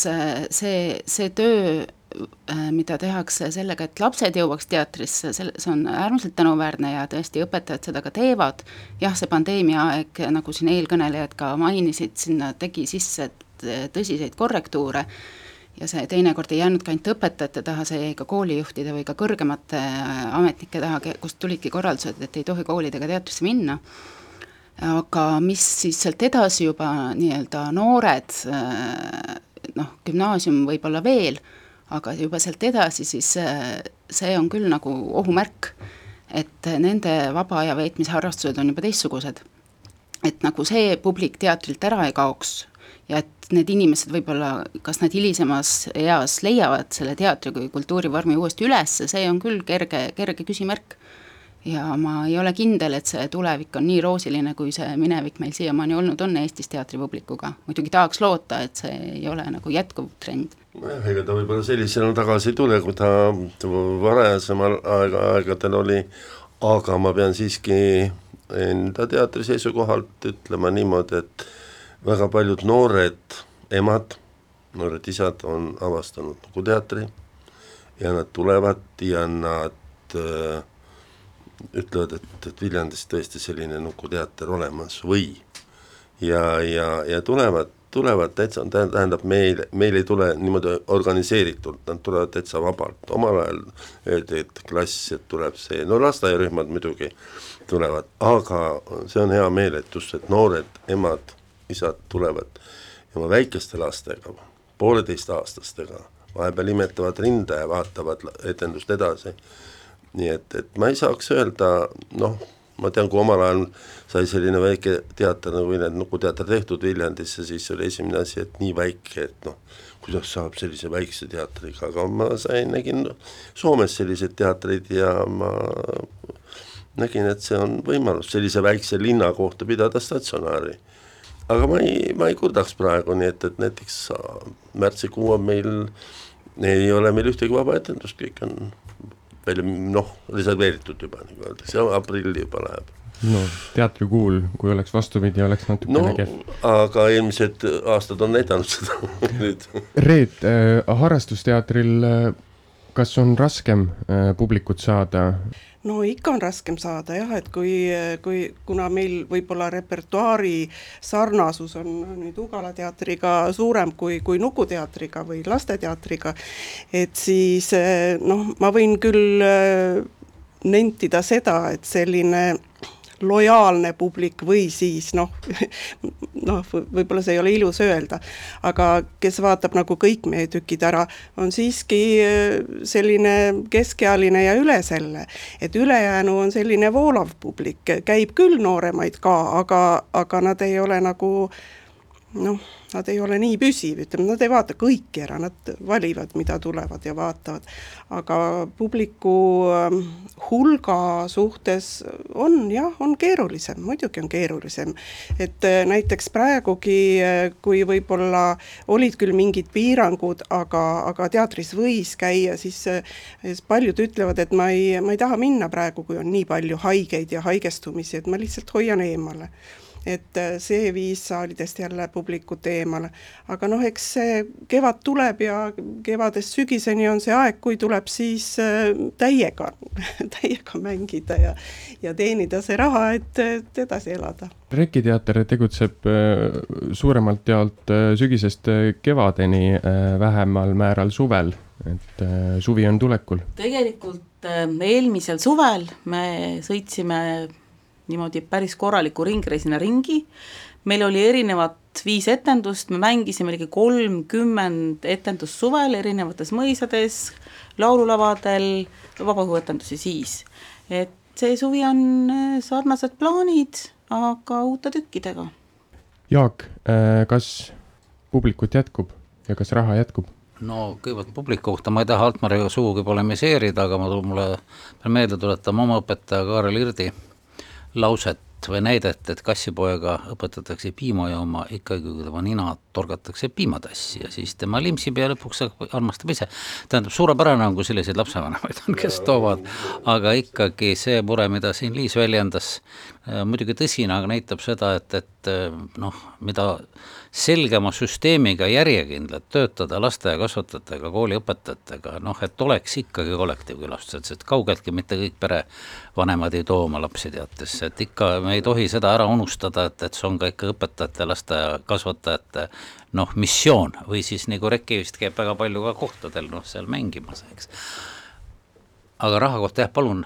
see, see töö Äh, mida tehakse sellega, et lapsed jõuaks teatrisse, selle, see on äärmiselt tänuväärne ja tõesti õpetajad seda ka teevad, jah, see pandeemia aeg, nagu siin eelkõnelejad ka mainisid, sinna tegi sisse tõsiseid korrektuure. Ja see teinekord ei jäänudki ainult õpetajate taha, see jäi ka koolijuhtide või ka kõrgemate äh, ametnike taha, kust tulidki korraldused, et ei tohi koolidega teatrisse minna. Aga mis siis sealt edasi juba nii-öelda noored, äh, noh, gümnaasium võib-olla veel, aga juba sealt edasi, siis äh, see on küll nagu ohumärk, et nende vaba aja veetmise harrastused on juba teistsugused. et nagu see publik teatrilt ära ei kaoks ja et need inimesed võib-olla, kas nad hilisemas eas leiavad selle teatri kui kultuurivormi uuesti üles, see on küll kerge, kerge küsimärk. Ja ma ei ole kindel, et see tulevik on nii roosiline, kui see minevik meil siiamaani olnud on Eestis teatripublikuga, muidugi tahaks loota, et see ei ole nagu jätkuv trend. Nojah, ega ta võib-olla sellisena tagasi ei tule, kui ta varasemal aega, aegadel oli, aga ma pean siiski enda teatri seisukohalt ütlema niimoodi, et väga paljud noored emad, noored isad on avastanud Nuku teatri. Ja nad tulevad ja nad äh, ütlevad, et, et Viljandis tõesti selline Nuku teater olemas või ja, ja, ja tulevad tulevad täitsa, tähendab meil, meil ei tule niimoodi organiseeritult, nad tulevad täitsa vabalt, omal ajal öeldi, et klass, et tuleb see, no lasteaiarühmad muidugi tulevad, aga see on hea meel, et just, et noored emad, isad tulevad oma väikeste lastega, pooleteistaastastega, vahepeal imetavad rinda ja vaatavad etendust edasi. Nii et, et ma ei saaks öelda, noh ma tean, kui omal ajal sai selline väike teater nagu Viljandi Nukuteater tehtud Viljandisse, siis oli esimene asi, et nii väike, et noh, kuidas saab sellise väikse teatriga, aga ma sain, nägin Soomes selliseid teatreid ja ma nägin, et see on võimalus sellise väikse linna kohta pidada statsionaari. aga ma ei, ma ei kurdaks praegu, nii et, et näiteks märtsikuu on meil, ei ole meil ühtegi vaba etendust, kõik on välja noh, reserveeritud juba nagu öeldakse, aprill juba läheb. no teatrikuul, kui oleks vastupidi, oleks natukene no, kehv. aga eelmised aastad on näidanud seda nüüd. Reet äh,, harrastusteatril äh, kas on raskem äh, publikut saada no ikka on raskem saada jah, et kui, kui, kuna meil võib-olla repertuaari sarnasus on nüüd Ugala teatriga suurem kui, kui Nuku teatriga või lasteteatriga, et siis noh, ma võin küll äh, nentida seda, et selline lojaalne publik või siis noh, noh, võib-olla see ei ole ilus öelda, aga kes vaatab nagu kõik meie tükid ära, on siiski äh, selline keskealine ja üle selle. et ülejäänu on selline voolav publik, käib küll nooremaid ka, aga, aga nad ei ole nagu noh nad ei ole nii püsiv, ütleme, nad ei vaata kõiki ära, nad valivad, mida tulevad ja vaatavad. aga publiku ähm, hulga suhtes on jah, on keerulisem, muidugi on keerulisem. et äh, näiteks praegugi, äh, kui võib-olla olid küll mingid piirangud, aga, aga teatris võis käia, siis, äh, siis paljud ütlevad, et ma ei, ma ei taha minna praegu, kui on nii palju haigeid ja haigestumisi, et ma lihtsalt hoian eemale et äh, see viis saalidest jälle publikut eemale. aga noh, eks see kevad tuleb ja kevadest sügiseni on see aeg, kui tuleb siis äh, täiega täiega mängida ja, ja teenida see raha, et, et edasi elada. Reki teater tegutseb äh, suuremalt jaolt sügisest kevadeni, vähemal määral suvel, et suvi on tulekul. tegelikult eelmisel suvel me sõitsime niimoodi päris korraliku ringreisina ringi, meil oli erinevat viis etendust, me mängisime ligi kolmkümmend etendust suvel erinevates mõisades, laululavadel, vabaõhuetendusi siis. et see suvi on äh, sarnased plaanid, aga uute tükkidega. Jaak, äh, kas publikut jätkub ja kas raha jätkub? no kõigepealt publiku kohta ma ei taha Altmariga sugugi polemiseerida, aga ma, mulle pean meelde tuletama oma õpetaja Kaarel Irdi lauset või näidet, et kassipoega õpetatakse piima jooma ikkagi, kui tema nina torgatakse piimatassi ja siis tema limpsib ja lõpuks armastab ise. tähendab, suurepärane on, kui selliseid lapsevanemaid on, kes toovad, aga ikkagi see mure, mida siin Liis väljendas, äh, muidugi tõsine, aga näitab seda, et, et äh, noh, mida selgema süsteemiga järjekindlalt töötada lasteaiakasvatajatega, kooliõpetajatega, noh, et oleks ikkagi kollektiivkülastused, sest kaugeltki mitte kõik perevanemad ei too oma lapsi teatesse, et ikka me ei tohi seda ära unustada, et, et see on ka ikka õpetajate, lasteaiakasvatajate noh, missioon või siis nagu Reki vist käib väga palju ka kohtadel noh, seal mängimas, eks aga raha kohta jah, palun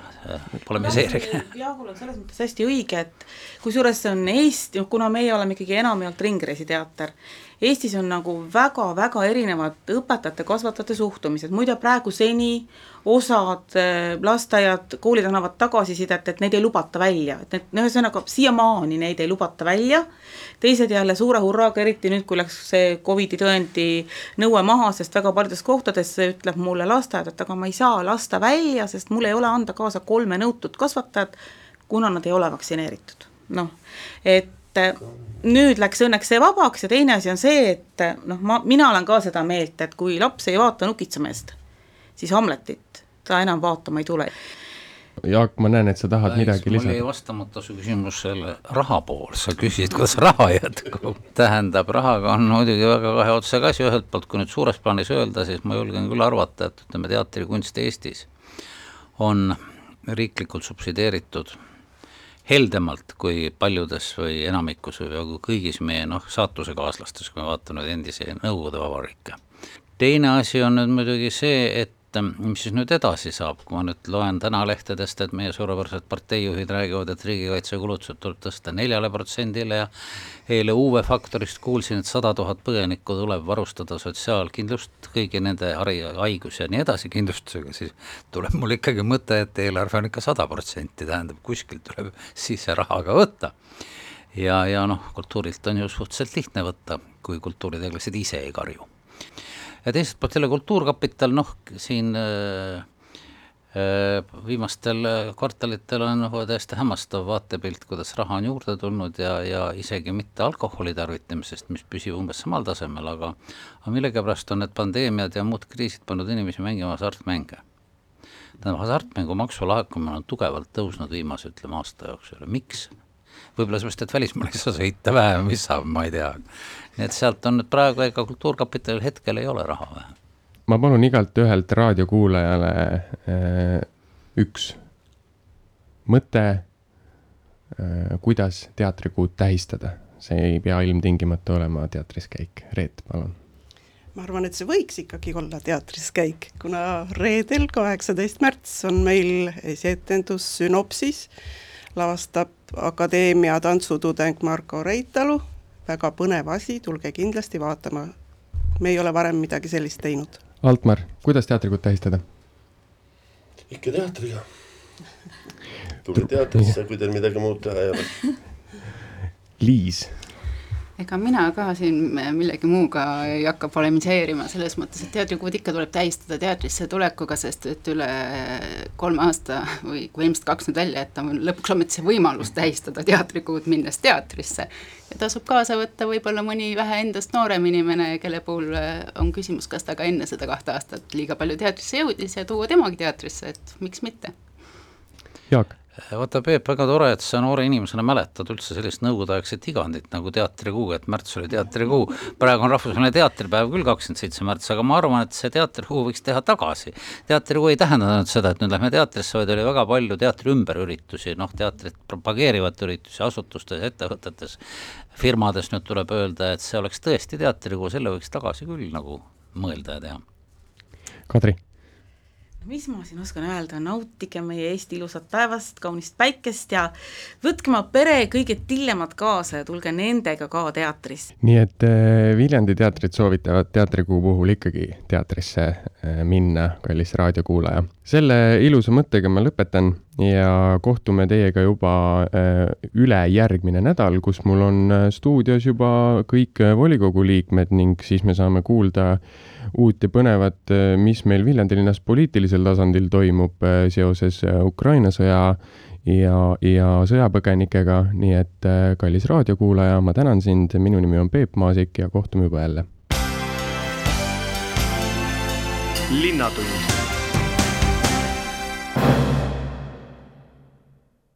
polemiseerige. Jaagul on selles mõttes hästi õige, et kusjuures see on Eesti, kuna meie oleme ikkagi enamjaolt ringreisiteater, Eestis on nagu väga-väga erinevad õpetajate, kasvatajate suhtumised, muide praegu seni osad äh, lasteaiad, koolid annavad tagasisidet, et neid ei lubata välja, et need, no ühesõnaga siiamaani neid ei lubata välja, teised jälle suure hurraaga, eriti nüüd, kui läks see Covidi tõendi nõue maha, sest väga paljudes kohtades ütleb mulle lasteaed, et aga ma ei saa lasta välja, sest mul ei ole anda kaasa kolme nõutud kasvatajat, kuna nad ei ole vaktsineeritud, noh, et nüüd läks õnneks see vabaks ja teine asi on see, et noh, ma, mina olen ka seda meelt, et kui laps ei vaata Nukitsameest, siis Hamletit ta enam vaatama ei tule. Jaak, ma näen, et sa tahad Läks, midagi lisada. mul jäi vastamata su küsimus selle raha pool, sa küsisid, kuidas raha jätkub. tähendab, rahaga on muidugi väga kahe otsaga asi, ühelt poolt kui nüüd suures plaanis öelda, siis ma julgen küll arvata, et ütleme, teatrikunst Eestis on riiklikult subsideeritud heldemalt kui paljudes või enamikus või peaaegu kõigis meie noh, saatusekaaslastest, kui me vaatame endisi Nõukogude vabariike. teine asi on nüüd muidugi see, et mis siis nüüd edasi saab, kui ma nüüd loen täna lehtedest, et meie suurepärased parteijuhid räägivad, et riigikaitsekulutused tuleb tõsta neljale protsendile ja eile Uue Faktorist kuulsin, et sada tuhat põgenikku tuleb varustada sotsiaalkindlust kõigi nende hari-, haigus ja nii edasi kindlustusega, siis tuleb mul ikkagi mõte, et eelarve on ikka sada protsenti, tähendab, kuskilt tuleb siis see raha ka võtta. ja, ja noh, kultuurilt on ju suhteliselt lihtne võtta, kui kultuuritegelased ise ei karju ja teiselt poolt jälle Kultuurkapital, noh, siin äh, äh, viimastel kvartalitel on nagu täiesti hämmastav vaatepilt, kuidas raha on juurde tulnud ja, ja isegi mitte alkoholi tarvitamisest, mis püsib umbes samal tasemel, aga aga millegipärast on need pandeemiad ja muud kriisid pannud inimesi mängima hasartmänge. tähendab, hasartmängumaksu laekumine on tugevalt tõusnud viimase, ütleme, aasta jooksul, miks? Võib-olla seepärast, et välismaal ei saa sõita vähem, mis saab, ma ei tea nii et sealt on nüüd praegu ega Kultuurkapitalil hetkel ei ole raha vähe. ma palun igalt ühelt raadiokuulajale äh, üks mõte äh,, kuidas teatrikuud tähistada, see ei pea ilmtingimata olema teatris käik. Reet, palun ma arvan, et see võiks ikkagi olla teatris käik, kuna reedel, kaheksateist märts on meil esietendus Sünopsis, lavastab Akadeemia tantsutudeng Marko Reitalu väga põnev asi, tulge kindlasti vaatama. me ei ole varem midagi sellist teinud. Altmar, kuidas teatrikut tähistada? ikka teatriga. tulge teatrisse, kui teil midagi muud teha ei ole. Liis ega mina ka siin millegi muuga ei hakka polemiseerima, selles mõttes, et teatrikuud ikka tuleb tähistada teatrisse tulekuga, sest et üle kolme aasta või kui ilmselt kaks nüüd välja jätta, on lõpuks ometi see võimalus tähistada teatrikuud, minnes teatrisse. ja tasub kaasa võtta võib-olla mõni vähe endast noorem inimene, kelle puhul on küsimus, kas ta ka enne seda kahte aastat liiga palju teatrisse jõudis ja tuua temagi teatrisse, et miks mitte Jaak? Vaata, Peep, väga tore, et sa noore inimesena mäletad üldse sellist nõukogudeaegset igandit nagu teatrikuu, et märts oli teatrikuu. praegu on rahvusvaheline teatripäev küll kakskümmend seitse märts, aga ma arvan, et see teatrikuu võiks teha tagasi. teatrikuu ei tähendanud seda, et nüüd lähme teatrisse, vaid oli väga palju teatri ümberüritusi, noh, teatrit propageerivat üritusi asutustes, ettevõtetes, firmades nüüd tuleb öelda, et see oleks tõesti teatrikuu, selle võiks tagasi küll nagu mõelda ja teha. Kadri mis ma siin oskan öelda, nautige meie Eesti ilusat päevast, kaunist päikest ja võtke oma pere kõige tillemad kaasa ja tulge nendega ka teatrisse. nii et äh, Viljandi teatrid soovitavad teatrikuu puhul ikkagi teatrisse äh, minna, kallis raadiokuulaja. selle ilusa mõttega ma lõpetan ja kohtume teiega juba äh, ülejärgmine nädal, kus mul on stuudios juba kõik volikogu liikmed ning siis me saame kuulda uut ja põnevat, mis meil Viljandi linnas poliitilisel tasandil toimub äh, seoses äh, Ukraina sõja ja, ja sõjapõgenikega, nii et kallis raadiokuulaja, ma tänan sind, minu nimi on Peep Maasik ja kohtume juba jälle. linnatund